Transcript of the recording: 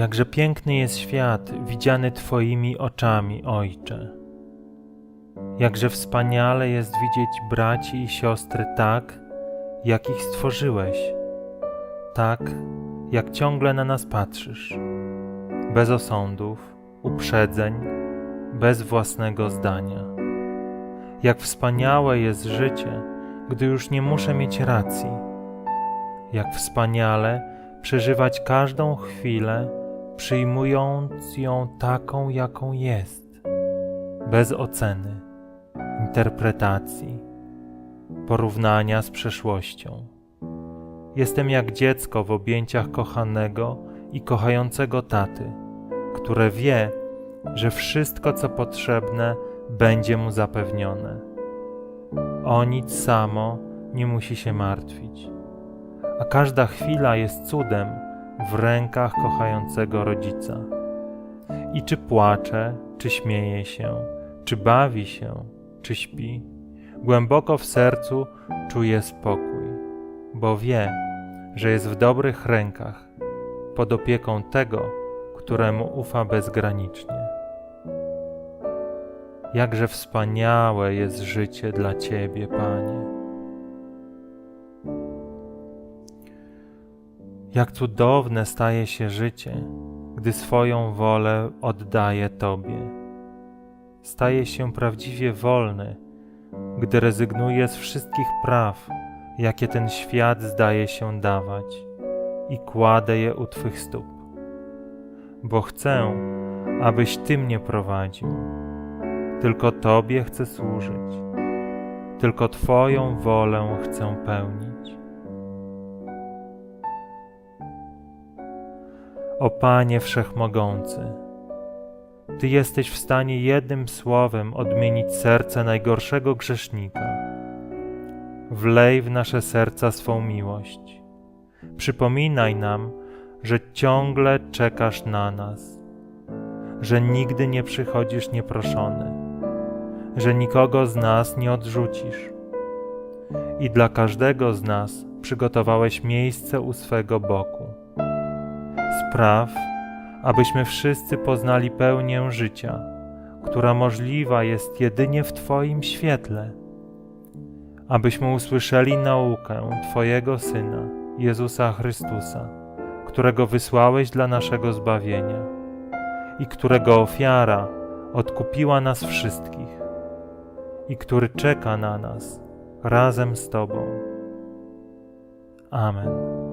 Jakże piękny jest świat widziany Twoimi oczami, Ojcze. Jakże wspaniale jest widzieć braci i siostry tak, jak ich stworzyłeś, tak, jak ciągle na nas patrzysz, bez osądów, uprzedzeń, bez własnego zdania. Jak wspaniałe jest życie, gdy już nie muszę mieć racji. Jak wspaniale przeżywać każdą chwilę, przyjmując ją taką, jaką jest, bez oceny, interpretacji, porównania z przeszłością. Jestem jak dziecko w objęciach kochanego i kochającego taty, które wie, że wszystko, co potrzebne, będzie mu zapewnione. O nic samo nie musi się martwić, a każda chwila jest cudem w rękach kochającego rodzica. I czy płacze, czy śmieje się, czy bawi się, czy śpi, głęboko w sercu czuje spokój, bo wie, że jest w dobrych rękach, pod opieką tego, któremu ufa bezgranicznie. Jakże wspaniałe jest życie dla Ciebie, Panie. Jak cudowne staje się życie, gdy swoją wolę oddaje Tobie. Staje się prawdziwie wolny, gdy rezygnuje z wszystkich praw, jakie ten świat zdaje się dawać, i kładę je u Twych stóp. Bo chcę, abyś Ty mnie prowadził. Tylko Tobie chcę służyć. Tylko Twoją wolę chcę pełnić. O Panie Wszechmogący, Ty jesteś w stanie jednym słowem odmienić serce najgorszego grzesznika. Wlej w nasze serca swą miłość. Przypominaj nam, że ciągle czekasz na nas, że nigdy nie przychodzisz nieproszony, że nikogo z nas nie odrzucisz. I dla każdego z nas przygotowałeś miejsce u swego boku. Spraw, abyśmy wszyscy poznali pełnię życia, która możliwa jest jedynie w Twoim świetle, abyśmy usłyszeli naukę Twojego Syna, Jezusa Chrystusa, którego wysłałeś dla naszego zbawienia i którego ofiara odkupiła nas wszystkich i który czeka na nas razem z Tobą. Amen.